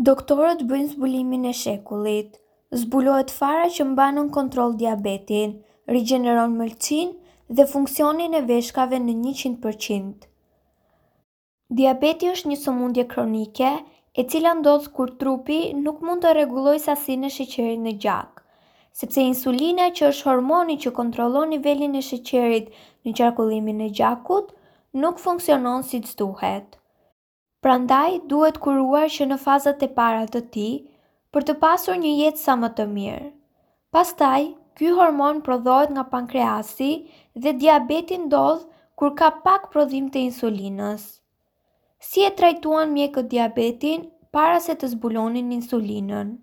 Doktorët bëjnë zbulimin e shekullit. Zbulohet fara që mban nën kontroll diabetin, rigjeneron mëlçinë dhe funksionin e veshkave në njëqind për qind. Diabeti është një sëmundje kronike, e cila ndodh kur trupi nuk mund të rregullojë sasinë e sheqerit në gjak, sepse insulina që është hormoni që kontrollon nivelin e sheqerit në qarkullimin e gjakut, nuk funksionon siç duhet. Prandaj duhet kuruar që në fazat e para të tij për të pasur një jetë sa më të mirë. Pastaj, ky hormon prodhohet nga pankreasi dhe diabeti ndodh kur ka pak prodhim të insulinës. Si e trajtuan mjekët diabetin para se të zbulonin insulinën?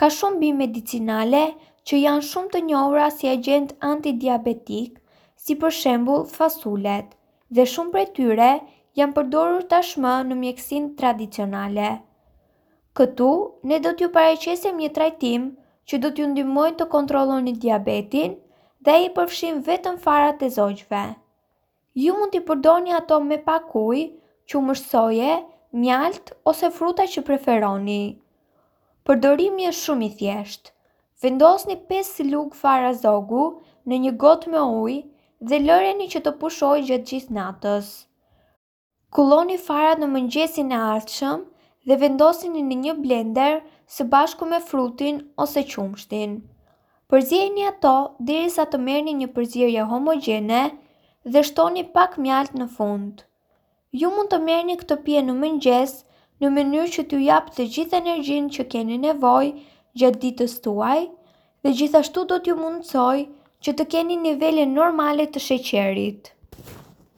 Ka shumë bimë medicinale që janë shumë të njohura si agjentë antidiabetikë, si për shembull fasulet, dhe shumë prej tyre janë përdorur tashmë në mjekësinë tradicionale. Këtu ne do t'ju paraqesim një trajtim që do t'ju ndihmojnë të kontrolloni diabetin dhe ai përfshin vetëm farat e zogjve. Ju mund t'i përdorni ato me pak ujë, qumësht soje, mjaltë ose fruta që preferoni. Përdorimi është shumë i thjeshtë. Vendosni 5 lugë fara zogu në një gotë me ujë dhe lëreni që të pushojë gjatë gjithë natës. Kulloni farat në mëngjesin e ardhshëm dhe vendosini në një blender së bashku me frutin ose qumështin. Përziejini ato derisa të merrni një përzierje homogjene dhe shtoni pak mjaltë në fund. Ju mund të merrni këtë pije në mëngjes në mënyrë që t'ju japë të gjithë energjinë që keni nevojë gjatë ditës tuaj dhe gjithashtu do t'ju mundësojë që të keni nivele normale të sheqerit.